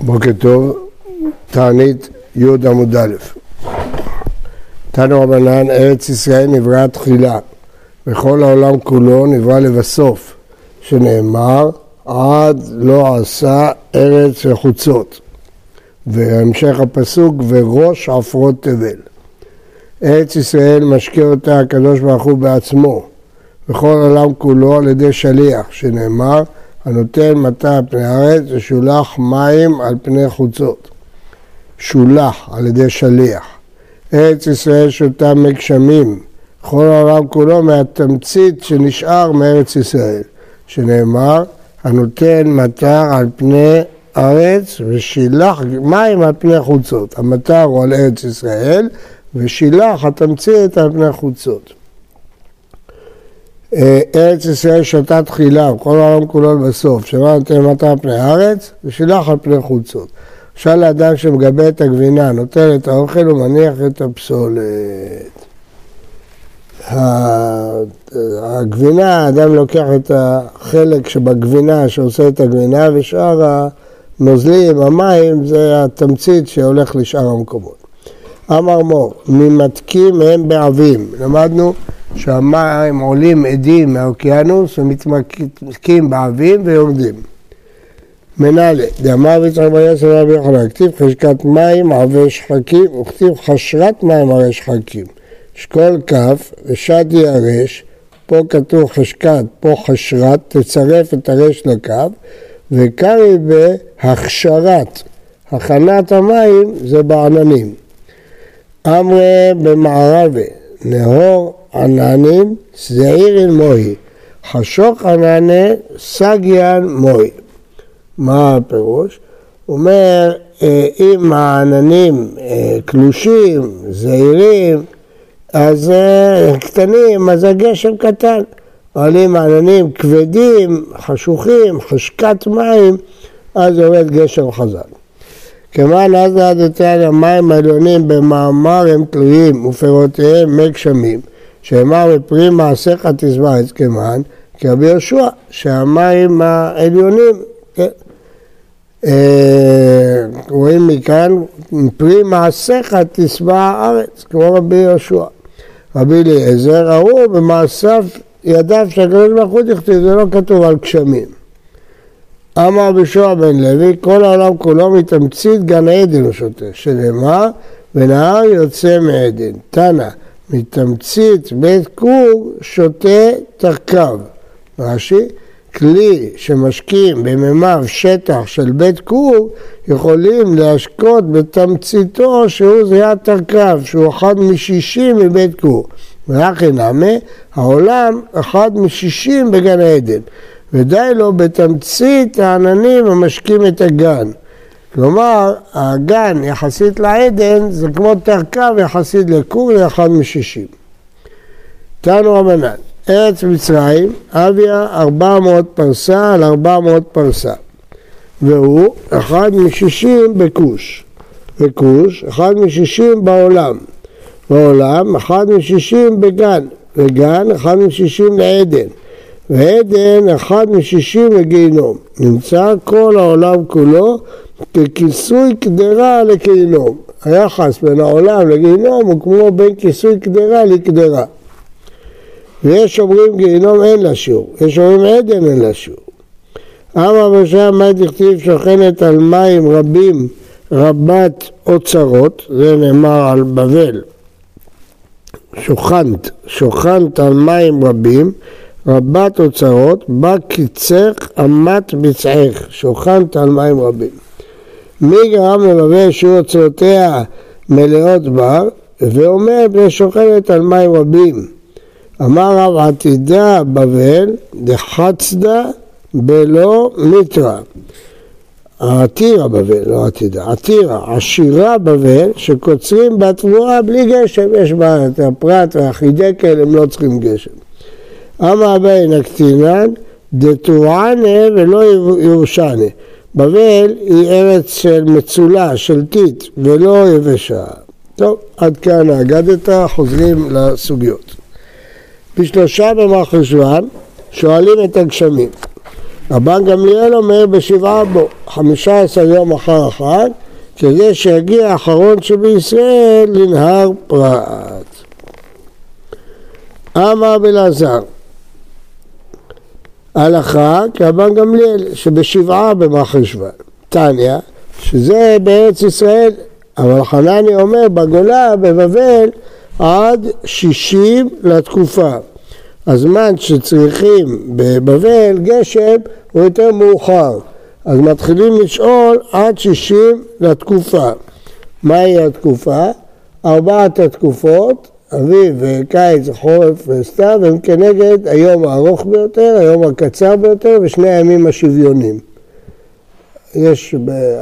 בוקר טוב, תענית י' עמוד א'. תנו רבנן, ארץ ישראל נבראה תחילה, וכל העולם כולו נברא לבסוף, שנאמר, עד לא עשה ארץ וחוצות. והמשך הפסוק, וראש עפרות תבל. ארץ ישראל משקה אותה הקדוש ברוך הוא בעצמו, וכל העולם כולו על ידי שליח, שנאמר, הנותן מטע על פני הארץ ושולח מים על פני חוצות. שולח על ידי שליח. ארץ ישראל שותה מי גשמים, כל העולם כולו מהתמצית שנשאר מארץ ישראל, שנאמר, הנותן מטר על פני ארץ ושילח מים על פני חוצות. המטר הוא על ארץ ישראל ושילח התמצית על פני חוצות. אה, ארץ ישראל שתה תחילה, כל העולם כולו בסוף, שמה נותן מטר על פני הארץ ושילח על פני חוצות. עכשיו לאדם שמגבה את הגבינה, נותן את האוכל ומניח את הפסולת. הגבינה, האדם לוקח את החלק שבגבינה שעושה את הגבינה ושאר הנוזלים, המים, זה התמצית שהולך לשאר המקומות. אמר מור, ממתקים הם בעבים. למדנו שהמים עולים עדים מהאוקיינוס ומתמקים בעבים ויורדים. מנהלה, דאמר ויצחק בר יוסף רבי יוחנן, כתיב חשקת מים עבי שחקים וכתיב חשרת מים עבי שחקים. אשכול כף ושד ירש, פה כתוב חשקת, פה חשרת, תצרף את הרש לקו, וקרי בהכשרת, הכנת המים זה בעננים. אמרי במערבה, נהור עננים, שעיר מוהי, חשוך עננה, סגיאן מוהי. מה הפירוש? הוא אומר, אה, אם העננים אה, קלושים, זעירים, אז אה, קטנים, אז הגשם קטן. אבל אם העננים כבדים, חשוכים, חשקת מים, אז יורד גשם חזק. כיוון אז לעדותיהם המים העליונים במאמר הם תלויים ופירותיהם מי גשמים, שאמר בפרי מעשיך תזמר את כמן, כרבי יהושע, שהמים העליונים, כן. אה, רואים מכאן, פרי מעשיך תשבע הארץ, כמו רבי יהושע. רבי אליעזר, ההוא במעשיו ידיו שהקדוש ברוך הוא תכתיב, זה לא כתוב על גשמים. אמר בישוע בן לוי, כל העולם כולו מתמצית גן עדן הוא שותה, שנאמר, ונהר יוצא מעדן. תנא, מתמצית בית כור שותה תרכב. רש"י, כלי שמשקים במימיו שטח של בית כור, יכולים להשקות בתמציתו שהוא זיעת תרכב, שהוא אחד משישים מבית כור. ואחי נמי, העולם אחד משישים בגן העדן. ודי לו בתמצית העננים המשקים את הגן. כלומר, הגן יחסית לעדן זה כמו תרכב יחסית לכור לאחד משישים. תנו רבנן, ארץ מצרים, אביה ארבע מאות פרסה על ארבע מאות פרסה, והוא אחד משישים בכוש, וכוש אחד משישים בעולם, בעולם אחד משישים בגן, וגן אחד משישים לעדן. ועדן אחד משישים לגיהינום. נמצא כל העולם כולו ככיסוי קדרה לגיהינום. היחס בין העולם לגיהינום הוא כמו בין כיסוי קדרה לקדרה. ויש אומרים גיהינום אין לה שיעור, יש אומרים עדן אין לה שיעור. אמר בשם מה דכתיב שוכנת על מים רבים רבת אוצרות, זה נאמר על בבל. שוכנת, שוכנת על מים רבים רבת אוצרות, בה קיצך אמת ביצעך, שוכנת על מים רבים. מי גרם לבבל שיעור אוצרותיה מלאות בר, ואומר בני שוכנת על מים רבים. אמר רב עתידה בבל דחצדה בלא מיתרא. עתירה בבל, לא עתידה, עתירה, עשירה בבל, שקוצרים בתבואה בלי גשם, יש בה את הפרט והחידקל, הם לא צריכים גשם. אמר אביי נקטינן דתורענה ולא יורשנה. בבל היא ארץ של מצולה, של טיט, ולא יבשה. טוב, עד כאן האגדת, חוזרים לסוגיות. בשלושה במר חשוון שואלים את הגשמים. רבן גמליאל אומר בשבעה בו, חמישה עשר יום אחר החג, כדי שיגיע האחרון שבישראל לנהר פרת. אמר בלעזר, הלכה כרבן גמליאל שבשבעה במחשוון. תניא, שזה בארץ ישראל, אבל חנני אומר בגולה, בבבל, עד שישים לתקופה. הזמן שצריכים בבבל גשם הוא יותר מאוחר, אז מתחילים לשאול עד שישים לתקופה. מהי התקופה? ארבעת התקופות, אביב וקיץ, חורף וסתיו, הם כנגד היום הארוך ביותר, היום הקצר ביותר ושני הימים השוויונים. יש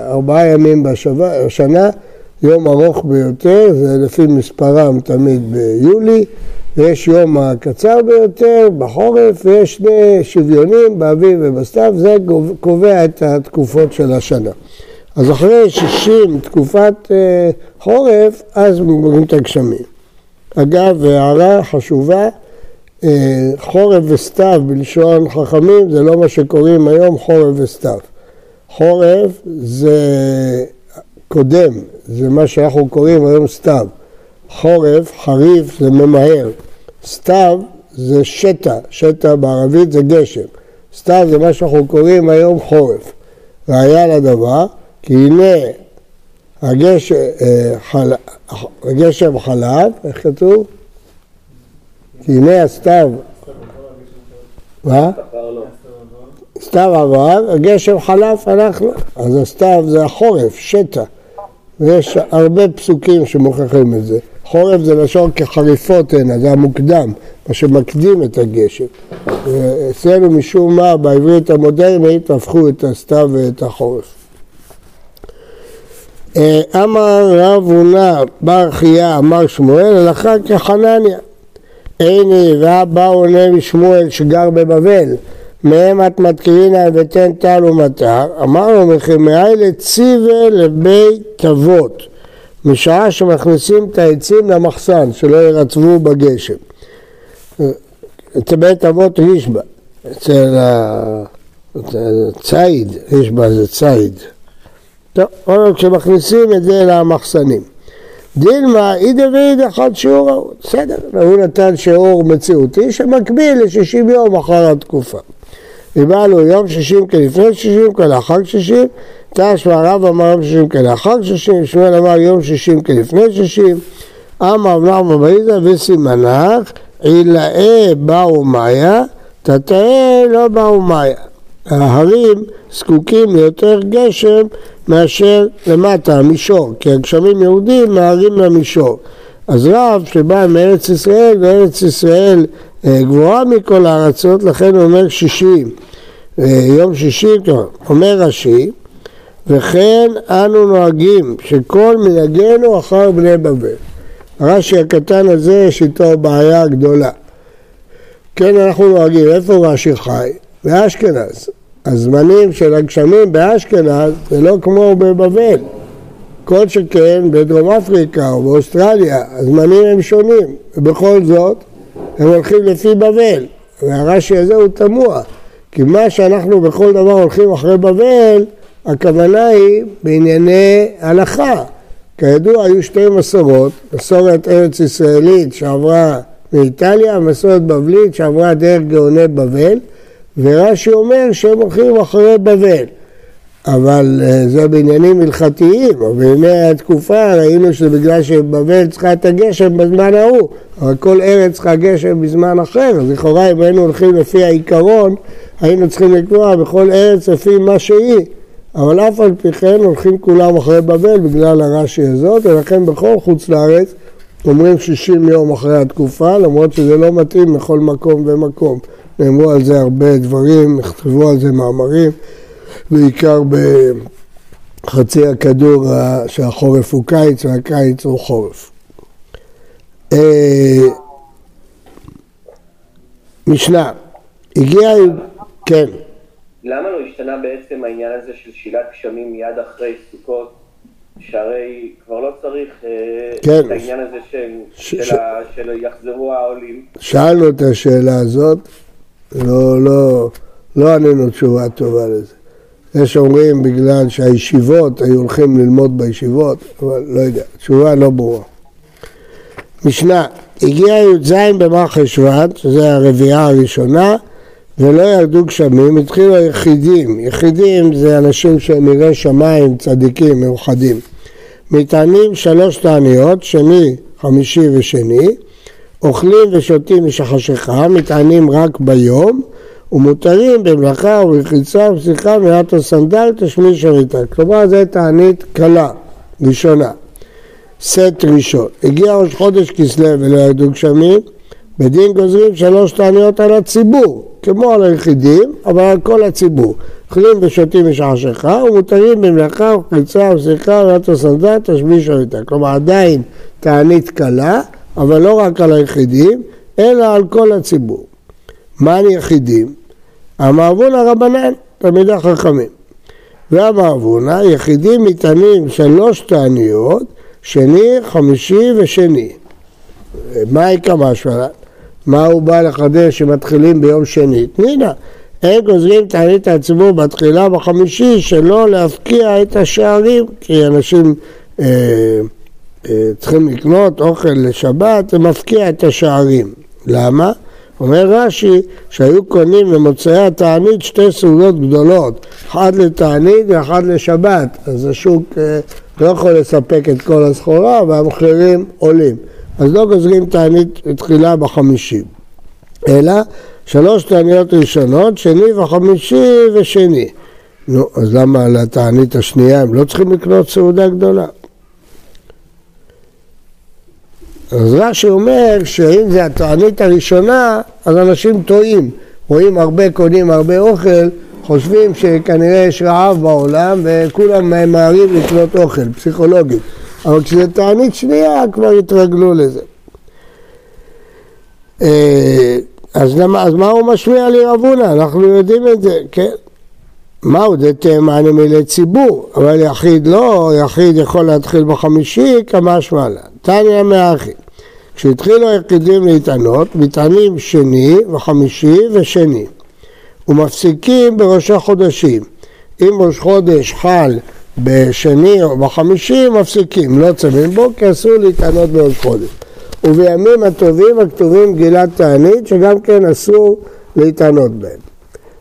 ארבעה ימים בשנה, יום ארוך ביותר, זה לפי מספרם תמיד ביולי, ויש יום הקצר ביותר בחורף, ויש שני שוויונים באביב ובסתיו, זה קובע את התקופות של השנה. אז אחרי 60 תקופת אה, חורף, אז מגמרים את הגשמים. אגב, הערה חשובה, אה, חורף וסתיו בלשון חכמים זה לא מה שקוראים היום חורף וסתיו. חורף זה קודם, זה מה שאנחנו קוראים היום סתיו. חורף, חריף, זה ממהר. סתיו זה שטע, שטע בערבית זה גשם. סתיו זה מה שאנחנו קוראים היום חורף. ראיה לדבר, כי הנה אה. הגשם חלב, איך כתוב? כי הנה הסתיו... מה? סתיו עבר, הגשם חלף, אנחנו. אז הסתיו זה החורף, שטע. ויש הרבה פסוקים שמוכיחים את זה. חורף זה לשון כחריפות הנה, זה המוקדם, מה שמקדים את הגשם. אצלנו משום מה בעברית המודרנית הפכו את הסתיו ואת החורף. אה, אמר רב הונא בר חייא אמר שמואל הלכה כחנניה. רב בר עונה משמואל שגר בבבל. מהם את מתקירינה ותן טל ומטר? אמרנו מחמאי לציווה לבית אבות. משעה שמכניסים את העצים למחסן שלא ירטבו בגשם. אצל בית אבות רישב"א אצל הציד, רישב"א זה ציד טוב, אבל כשמכניסים את זה למחסנים. דילמה, אי דוד אחד שיעור, בסדר, והוא נתן שיעור מציאותי שמקביל ל-60 יום אחר התקופה. לו יום שישים כלפני שישים כלאחר שישים, תש והרב אמר יום שישים כלאחר שישים, שמואל אמר יום שישים כלפני שישים, אמר אמר בבעיזה וסימנך, עילאה באו מאיה, תתאה לא באו מאיה. ההרים זקוקים ליותר גשם מאשר למטה, המישור, כי הגשמים יהודים מהרים למישור. אז רב שבא מארץ ישראל, וארץ ישראל אה, גבוהה מכל הארצות, לכן הוא אומר שישים. אה, יום שישי, אומר רש"י, וכן אנו נוהגים שכל מנהגנו אחר בני בבל. הרש"י הקטן הזה יש איתו בעיה גדולה. כן, אנחנו נוהגים, איפה רש"י חי? באשכנז. הזמנים של הגשמים באשכנז זה לא כמו בבבל. כל שכן בדרום אפריקה או באוסטרליה, הזמנים הם שונים, ובכל זאת הם הולכים לפי בבל, והרש"י הזה הוא תמוה, כי מה שאנחנו בכל דבר הולכים אחרי בבל, הכוונה היא בענייני הלכה. כידוע היו שתי מסורות, מסורת ארץ ישראלית שעברה מאיטליה, ומסורת בבלית שעברה דרך גאוני בבל, ורש"י אומר שהם הולכים אחרי בבל. אבל אה, זה בעניינים הלכתיים, בימי התקופה ראינו שזה בגלל שבבל צריכה את הגשם בזמן ההוא, אבל כל ארץ צריכה גשם בזמן אחר, אז לכאורה אם היינו הולכים לפי העיקרון, היינו צריכים לקבוע בכל ארץ לפי מה שהיא, אבל אף על פי כן הולכים כולם אחרי בבל בגלל הרש"י הזאת, ולכן בכל חוץ לארץ אומרים 60 יום אחרי התקופה, למרות שזה לא מתאים לכל מקום ומקום. נאמרו על זה הרבה דברים, נכתבו על זה מאמרים. בעיקר בחצי הכדור שהחורף הוא קיץ והקיץ הוא חורף. אה, משנה, הגיע, כן. למה לא השתנה בעצם העניין הזה של שילת גשמים מיד אחרי סוכות, שהרי כבר לא צריך אה, כן. את העניין הזה של, ש... של, ש... ה... של יחזרו העולים? שאלנו את השאלה הזאת, לא, לא, לא ענינו תשובה טובה לזה. יש אומרים בגלל שהישיבות, היו הולכים ללמוד בישיבות, אבל לא יודע, תשובה לא ברורה. משנה, הגיע י"ז במחשוון, שזה הרביעייה הראשונה, ולא ירדו גשמים, התחילו היחידים, יחידים זה אנשים שהם יראי שמיים, צדיקים, מאוחדים. מטענים שלוש תעניות, שני, חמישי ושני, אוכלים ושותים משחשיכה, מטענים רק ביום, ומותרים במלאכה וברחיצה ובשיחה מעט הסנדל תשמיש שריטה. כלומר זה תענית קלה, ראשונה. סט ראשון. הגיע ראש חודש כסלו ולא ירדו גשמים, בדין גוזרים שלוש תעניות על הציבור, כמו על היחידים, אבל על כל הציבור. אוכלים ושותים משעשכה ומותרים במלאכה וחליצה ושיחה ועט הסנדל תשמיש שריטה. כלומר עדיין תענית קלה, אבל לא רק על היחידים, אלא על כל הציבור. מה יחידים? המעוון הרבנן, תלמידי החכמים. והמעוונה, יחידים מטענים שלוש תעניות, שני, חמישי ושני. מה יקרה משמע? מה הוא בא לחדש שמתחילים ביום שני? תנינה, הם גוזרים תענית הציבור בתחילה בחמישי שלא להפקיע את השערים, כי אנשים אה, צריכים לקנות אוכל לשבת, זה מפקיע את השערים. למה? אומר רש"י שהיו קונים במוצאי התענית שתי סעודות גדולות, אחת לתענית ואחת לשבת, אז השוק אה, לא יכול לספק את כל הסחורה והמחירים עולים. אז לא גוזרים תענית תחילה בחמישים, אלא שלוש תעניות ראשונות, שני וחמישי ושני. נו, אז למה לתענית השנייה הם לא צריכים לקנות סעודה גדולה? אז רש"י אומר שאם זה התענית הראשונה, אז אנשים טועים. רואים הרבה, קונים הרבה אוכל, חושבים שכנראה יש רעב בעולם וכולם ממהרים לקנות אוכל, פסיכולוגית. אבל כשזה תענית שנייה, כבר התרגלו לזה. אה, אז, למה, אז מה הוא משמיע לי רבונה? אנחנו יודעים את זה, כן. מהו דתימני מילי ציבור, אבל יחיד לא, יחיד יכול להתחיל בחמישי, כמה שמעלה. תניא מאחי. כשהתחילו היחידים להתענות, מתענים שני וחמישי ושני, ומפסיקים בראשי חודשים. אם ראש חודש חל בשני או בחמישי, מפסיקים, לא צמים בו, כי אסור להתענות בראש חודש. ובימים הטובים הכתובים גילת תענית, שגם כן אסור להתענות בהם.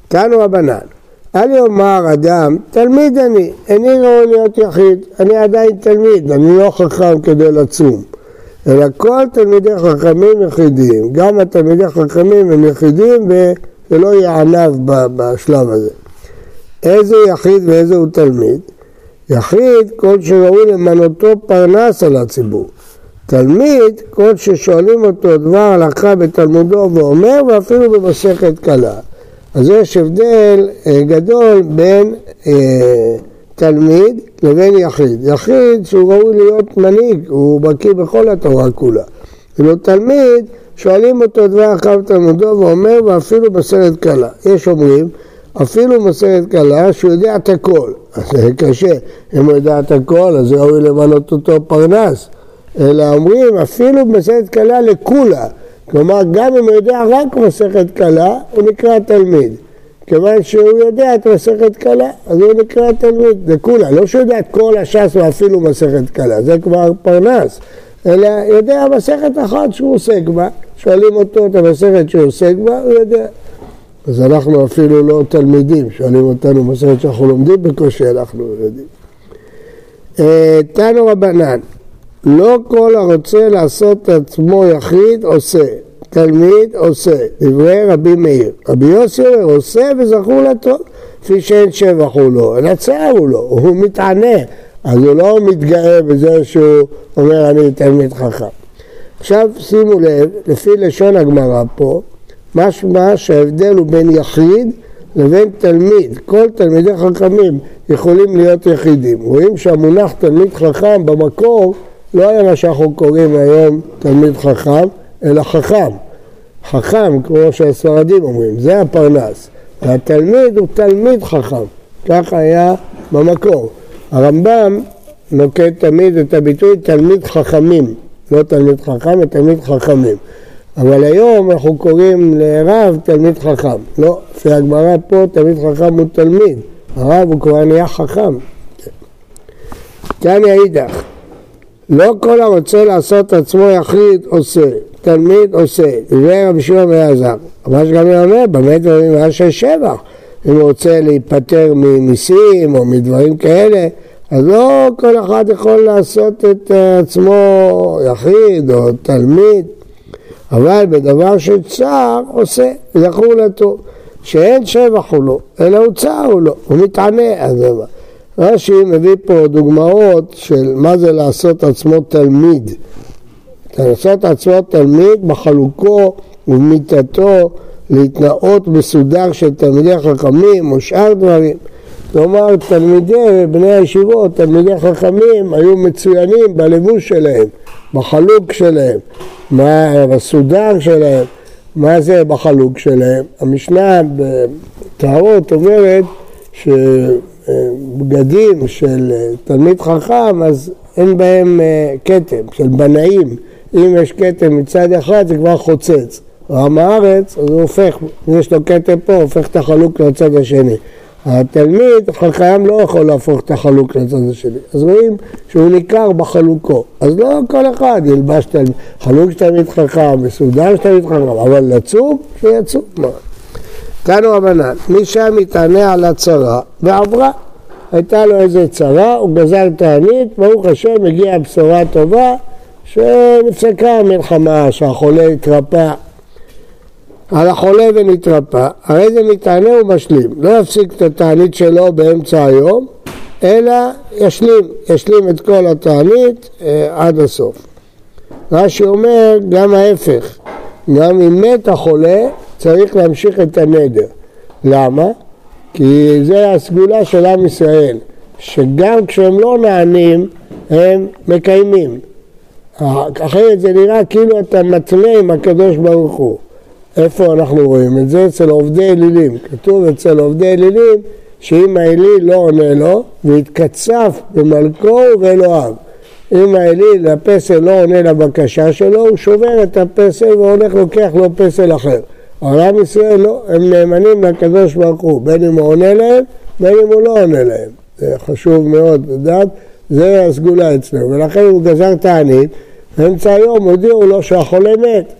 תנו רבנן, אל יאמר אדם, תלמיד אני, איני ראוי להיות יחיד, אני עדיין תלמיד, אני לא חכם כדי לצום. אלא כל תלמידי חכמים יחידים, גם התלמידי חכמים הם יחידים ולא יהיה ענב בשלב הזה. איזה יחיד ואיזה הוא תלמיד? יחיד כל שראוי למנותו פרנס על הציבור. תלמיד כל ששואלים אותו דבר הלכה בתלמודו ואומר ואפילו במסכת קלה. אז יש הבדל אה, גדול בין אה, תלמיד לבין יחיד. יחיד שהוא ראוי להיות מנהיג, הוא בקיא בכל התורה כולה. ואילו תלמיד, שואלים אותו דבר אחר תלמודו ואומר ואפילו בסרט קלה. יש אומרים, אפילו בסרט קלה שהוא יודע את הכל. אז זה קשה, אם הוא יודע את הכל אז ראוי למנות אותו פרנס. אלא אומרים אפילו מסכת קלה לכולה. כלומר, גם אם הוא יודע רק מסכת קלה, הוא נקרא תלמיד. כיוון שהוא יודע את מסכת קלה, אז הוא נקרא תלמיד, זה כולה, לא שהוא יודע את כל הש"ס ואפילו מסכת קלה, זה כבר פרנס, אלא יודע מסכת אחת שהוא עוסק בה, שואלים אותו את המסכת שהוא עוסק בה, הוא יודע. אז אנחנו אפילו לא תלמידים, שואלים אותנו מסכת שאנחנו לומדים בקושי, אנחנו יודעים. אה, תנו רבנן, לא כל הרוצה לעשות עצמו יחיד עושה, תלמיד עושה, דברי רבי מאיר. רבי יוסי אומר עושה וזכור לטוב, כפי שאין שבח הוא לא, אלא צער הוא לא, הוא מתענה, אז הוא לא מתגאה בזה שהוא אומר אני תלמיד חכם. עכשיו שימו לב, לפי לשון הגמרא פה, משמע שההבדל הוא בין יחיד לבין תלמיד. כל תלמידי חכמים יכולים להיות יחידים. רואים שהמונח תלמיד חכם במקור לא היה מה שאנחנו קוראים היום תלמיד חכם, אלא חכם. חכם, כמו שהספרדים אומרים, זה הפרנס. והתלמיד הוא תלמיד חכם, כך היה במקור. הרמב"ם נוקט תמיד את הביטוי תלמיד חכמים, לא תלמיד חכם, אלא תלמיד חכמים. אבל היום אנחנו קוראים לרב תלמיד חכם. לא, לפי הגמרא פה תלמיד חכם הוא תלמיד, הרב הוא כבר נהיה חכם. כאן אידך, לא כל הרוצה לעשות עצמו יחיד עושה, תלמיד עושה, דברי רבי שמעון ואלעזר. מה שגם אני אומר, באמת דברים של שבח. אם הוא רוצה להיפטר ממיסים או מדברים כאלה, אז לא כל אחד יכול לעשות את עצמו יחיד או תלמיד, אבל בדבר של צער עושה, זכור לטוב. שאין שבח הוא לא, אלא הוא צער הוא לא, הוא מתענה. אז רש"י מביא פה דוגמאות של מה זה לעשות עצמו תלמיד. לעשות עצמו תלמיד בחלוקו ובמיתתו להתנאות בסודר של תלמידי חכמים או שאר דברים. כלומר, תלמידי בני הישיבות, תלמידי חכמים, היו מצוינים בלבוש שלהם, בחלוק שלהם, בסודר שלהם. מה זה בחלוק שלהם? המשנה בטהרות אומרת שבגדים של תלמיד חכם, אז אין בהם אה, כתם, של בנאים. אם יש כתם מצד אחד זה כבר חוצץ. עם הארץ, אז הוא הופך, יש לו כתם פה, הופך את החלוק לצד השני. התלמיד, חכם לא יכול להפוך את החלוק לצד השני. אז רואים שהוא ניכר בחלוקו. אז לא כל אחד ילבש תלמיד, חלוק של תלמיד חכם, מסודר של תלמיד חכם, אבל לצום, שיצום. כאן הוא רבנן, מי שם מתענה על הצרה ועברה. הייתה לו איזה צרה, הוא גזר תענית, ברוך השם, הגיעה בשורה טובה, שנפסקה המלחמה, שהחולה התרפא. על החולה ונתרפא, הרי זה מתענה ומשלים. לא יפסיק את התענית שלו באמצע היום, אלא ישלים, ישלים את כל התענית אה, עד הסוף. רש"י אומר גם ההפך, גם אם מת החולה צריך להמשיך את הנדר. למה? כי זה הסגולה של עם ישראל, שגם כשהם לא נענים הם מקיימים. אחרת זה נראה כאילו אתה מתנה עם הקדוש ברוך הוא. איפה אנחנו רואים את זה? אצל עובדי אלילים. כתוב אצל עובדי אלילים שאם האליל לא עונה לו והתקצף במלכו ובאלוהיו. אם האליל, הפסל לא עונה לבקשה שלו, הוא שובר את הפסל והולך לוקח לו פסל אחר. אבל עם ישראל לא, הם נאמנים לקדוש ברוך הוא, בין אם הוא עונה להם, בין אם הוא לא עונה להם. זה חשוב מאוד לדעת, זה הסגולה אצלנו. ולכן הוא גזר תענית, באמצע היום הודיעו לו שהחולה מת.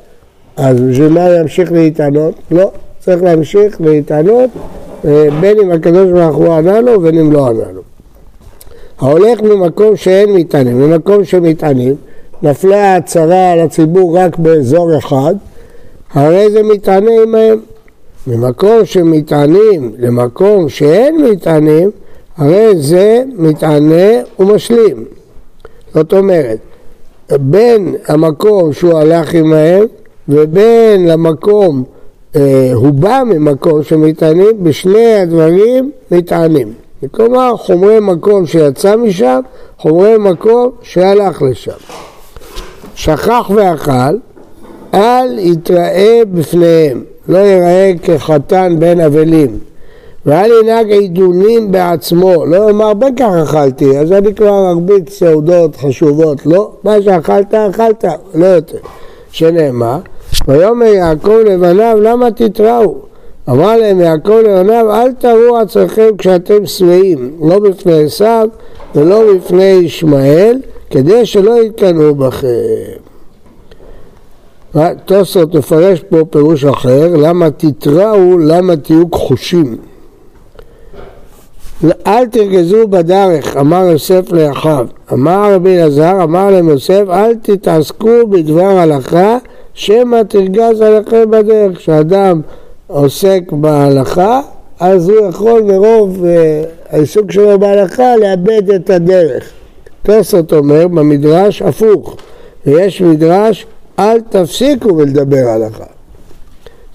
אז בשביל מה ימשיך להתענות? לא, צריך להמשיך להתענות אה, בין אם הקדוש ברוך הוא ענה לו ובין אם לא ענה לו. ההולך ממקום שאין מטענים, ממקום שמטענים, נפלה הצהרה על הציבור רק באזור אחד, הרי זה מתענה עמהם. ממקום שמטענים למקום שאין מטענים, הרי זה מתענה ומשלים. זאת אומרת, בין המקום שהוא הלך עמהם ובין למקום, אה, הוא בא ממקום שמטענים, בשני הדברים מטענים. כלומר, חומרי מקום שיצא משם, חומרי מקום שהלך לשם. שכח ואכל, אל יתראה בפניהם, לא ייראה כחתן בין אבלים. ואל ינהג עידונים בעצמו, לא יאמר בכך אכלתי, אז אני כבר ארביץ סעודות חשובות, לא, מה שאכלת אכלת, לא יותר. שנאמר, ויאמר יעקב לבניו למה תתראו? אמר להם יעקב לבניו אל תראו עצמכם כשאתם שבעים, לא בפני עשיו ולא בפני ישמעאל, כדי שלא יקנאו בכם. תוספות מפרש פה פירוש אחר, למה תתראו, למה תהיו כחושים. אל תרגזו בדרך, אמר יוסף לאחיו. אמר רבי אלעזר, אמר להם יוסף, אל תתעסקו בדבר הלכה, שמא תרגז עליכם בדרך. כשאדם עוסק בהלכה, אז הוא יכול מרוב uh, העיסוק שלו בהלכה לאבד את הדרך. תוספות אומר במדרש הפוך, ויש מדרש אל תפסיקו מלדבר הלכה.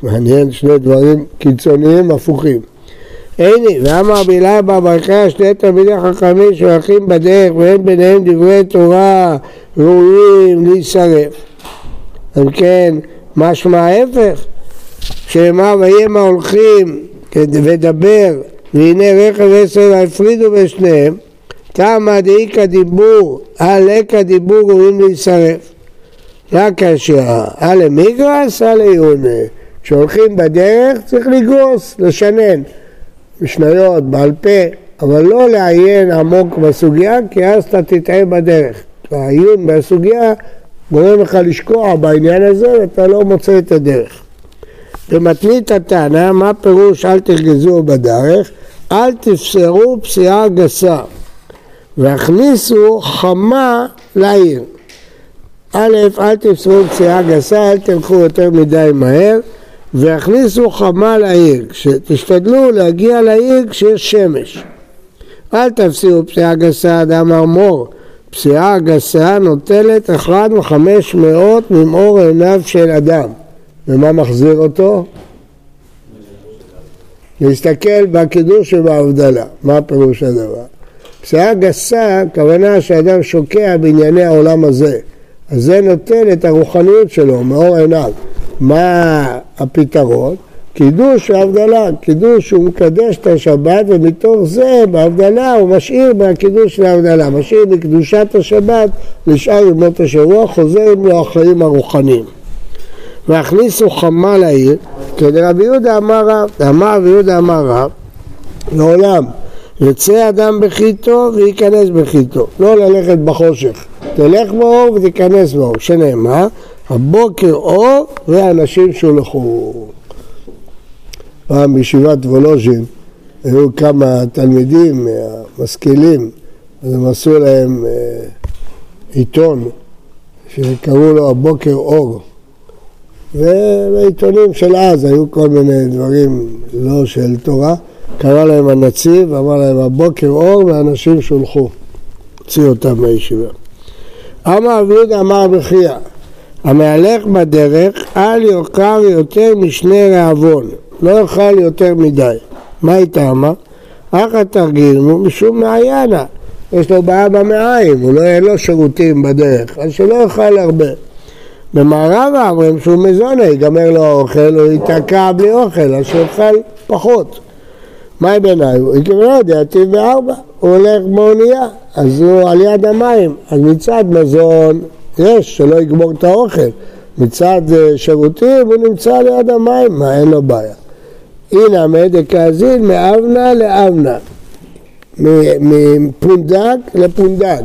מעניין שני דברים קיצוניים הפוכים. הנה, ואמר בלעם בברכה שני תלמידי חכמים שהולכים בדרך ואין ביניהם דברי תורה ראויים להישרף. אם כן, משמע ההפך, שנאמר ויהם ההולכים ודבר והנה רכב עשר והפרידו בין שניהם, תמה דאיכא דיבור, הלקא דיבור ראויים להישרף. רק השעה, אלה מיגרס, אלה יונה. כשהולכים בדרך צריך לגרוס, לשנן. משניות, בעל פה, אבל לא לעיין עמוק בסוגיה, כי אז אתה תטעה בדרך. העיון בסוגיה גורם לך לשקוע בעניין הזה ואתה לא מוצא את הדרך. במתנית הטענה, מה פירוש אל תרגזו בדרך? אל תפסרו פסיעה גסה והכניסו חמה לעיר. א', אל תפסרו פסיעה גסה, אל תלכו יותר מדי מהר והכניסו חמה לעיר, תשתדלו להגיע לעיר כשיש שמש. אל תפסירו פסיעה גסה, אדם ארמור, פסיעה גסה נוטלת אחד מחמש מאות ממאור עיניו של אדם. ומה מחזיר אותו? להסתכל בקידוש ובהבדלה. מה פירוש הדבר? פסיעה גסה, הכוונה שאדם שוקע בענייני העולם הזה. אז זה נותן את הרוחניות שלו, מאור עיניו. מה הפתרון? קידוש והבדלה. קידוש הוא מקדש את השבת ומתוך זה בהבדלה הוא משאיר מהקידוש להבדלה. משאיר מקדושת השבת לשאר ימות השבוע, חוזר עם החיים הרוחניים. והכניסו חמה לעיר, כדרבי יהודה אמר רב, אמר רבי יהודה אמר רב, לעולם יצא אדם בחיתו וייכנס בחיתו, לא ללכת בחושך, תלך באור ותיכנס באור, שנאמר, הבוקר אור ואנשים שולחו. פעם בישיבת וולוז'ין היו כמה תלמידים משכילים, אז הם עשו להם אה, עיתון שקראו לו הבוקר אור. ובעיתונים של אז היו כל מיני דברים לא של תורה, קרא להם הנציב, אמר להם הבוקר אור ואנשים שולחו, הוציא אותם מהישיבה. אמר יהודה אמר בחייא, המהלך בדרך אל יוקר יותר משני רעבון, לא יאכל יותר מדי. מה היא טעמה? אך התרגיל משום מעיינה, יש לו בעיה במעיים, הוא לא יהיה לו שירותים בדרך, אז שלא יאכל הרבה. במערב אומרים שהוא מזונה, ייגמר לו האוכל, הוא ייתקע בלי אוכל, אז שיאכל פחות. מה בעיניי? הוא יקבל דעתי בארבע, הוא הולך באונייה, אז הוא על יד המים, אז מצד מזון יש, שלא יגמור את האוכל, מצד אה, שירותים הוא נמצא ליד המים, מה אין לו בעיה. הנה מדק האזין מאבנה לאבנה, מפונדק לפונדק.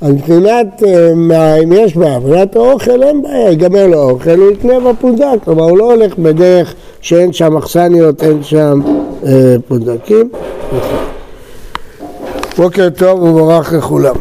אז מבחינת אה, אם יש בעיה, מבחינת האוכל אין בעיה, ייגמר לו האוכל, הוא יקנה בפונדק, כלומר הוא לא הולך בדרך שאין שם אכסניות, אין שם אה, פונדקים. בוקר טוב וברך לכולם.